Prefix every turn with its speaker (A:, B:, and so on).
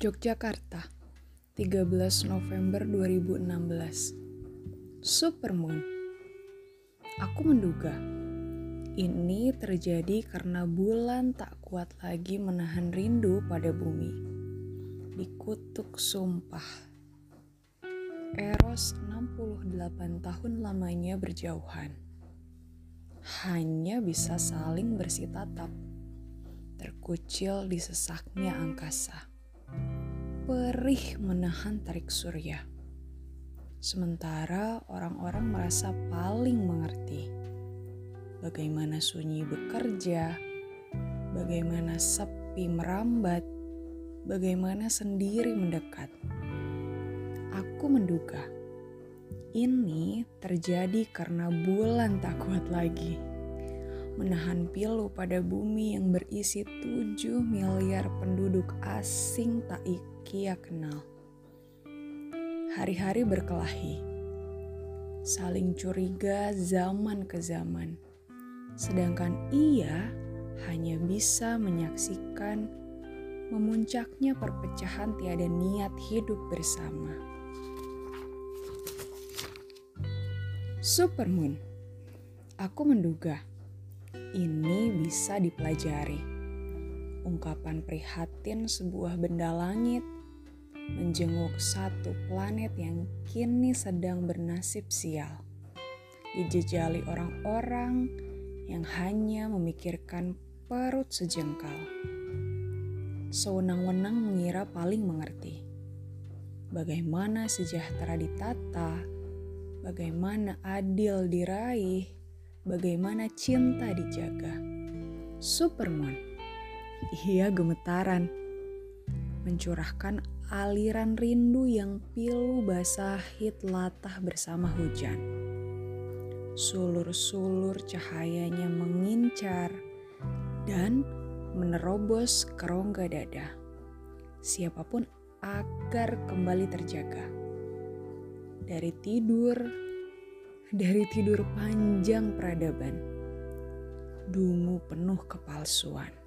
A: Yogyakarta, 13 November 2016. Supermoon. Aku menduga ini terjadi karena bulan tak kuat lagi menahan rindu pada bumi. Dikutuk sumpah. Eros 68 tahun lamanya berjauhan. Hanya bisa saling bersitatap. Terkucil di sesaknya angkasa perih menahan tarik surya. Sementara orang-orang merasa paling mengerti bagaimana sunyi bekerja, bagaimana sepi merambat, bagaimana sendiri mendekat. Aku menduga ini terjadi karena bulan tak kuat lagi menahan pilu pada bumi yang berisi 7 miliar penduduk asing tak ia kenal. Hari-hari berkelahi, saling curiga zaman ke zaman, sedangkan ia hanya bisa menyaksikan memuncaknya perpecahan tiada niat hidup bersama. Supermoon, aku menduga ini bisa dipelajari. Ungkapan prihatin sebuah benda langit menjenguk satu planet yang kini sedang bernasib sial. Dijejali orang-orang yang hanya memikirkan perut sejengkal. Sewenang-wenang mengira paling mengerti. Bagaimana sejahtera ditata, bagaimana adil diraih, bagaimana cinta dijaga. Superman, ia gemetaran, mencurahkan aliran rindu yang pilu basah hit latah bersama hujan. Sulur-sulur cahayanya mengincar dan menerobos kerongga dada. Siapa pun agar kembali terjaga. Dari tidur, dari tidur panjang peradaban. Dungu penuh kepalsuan.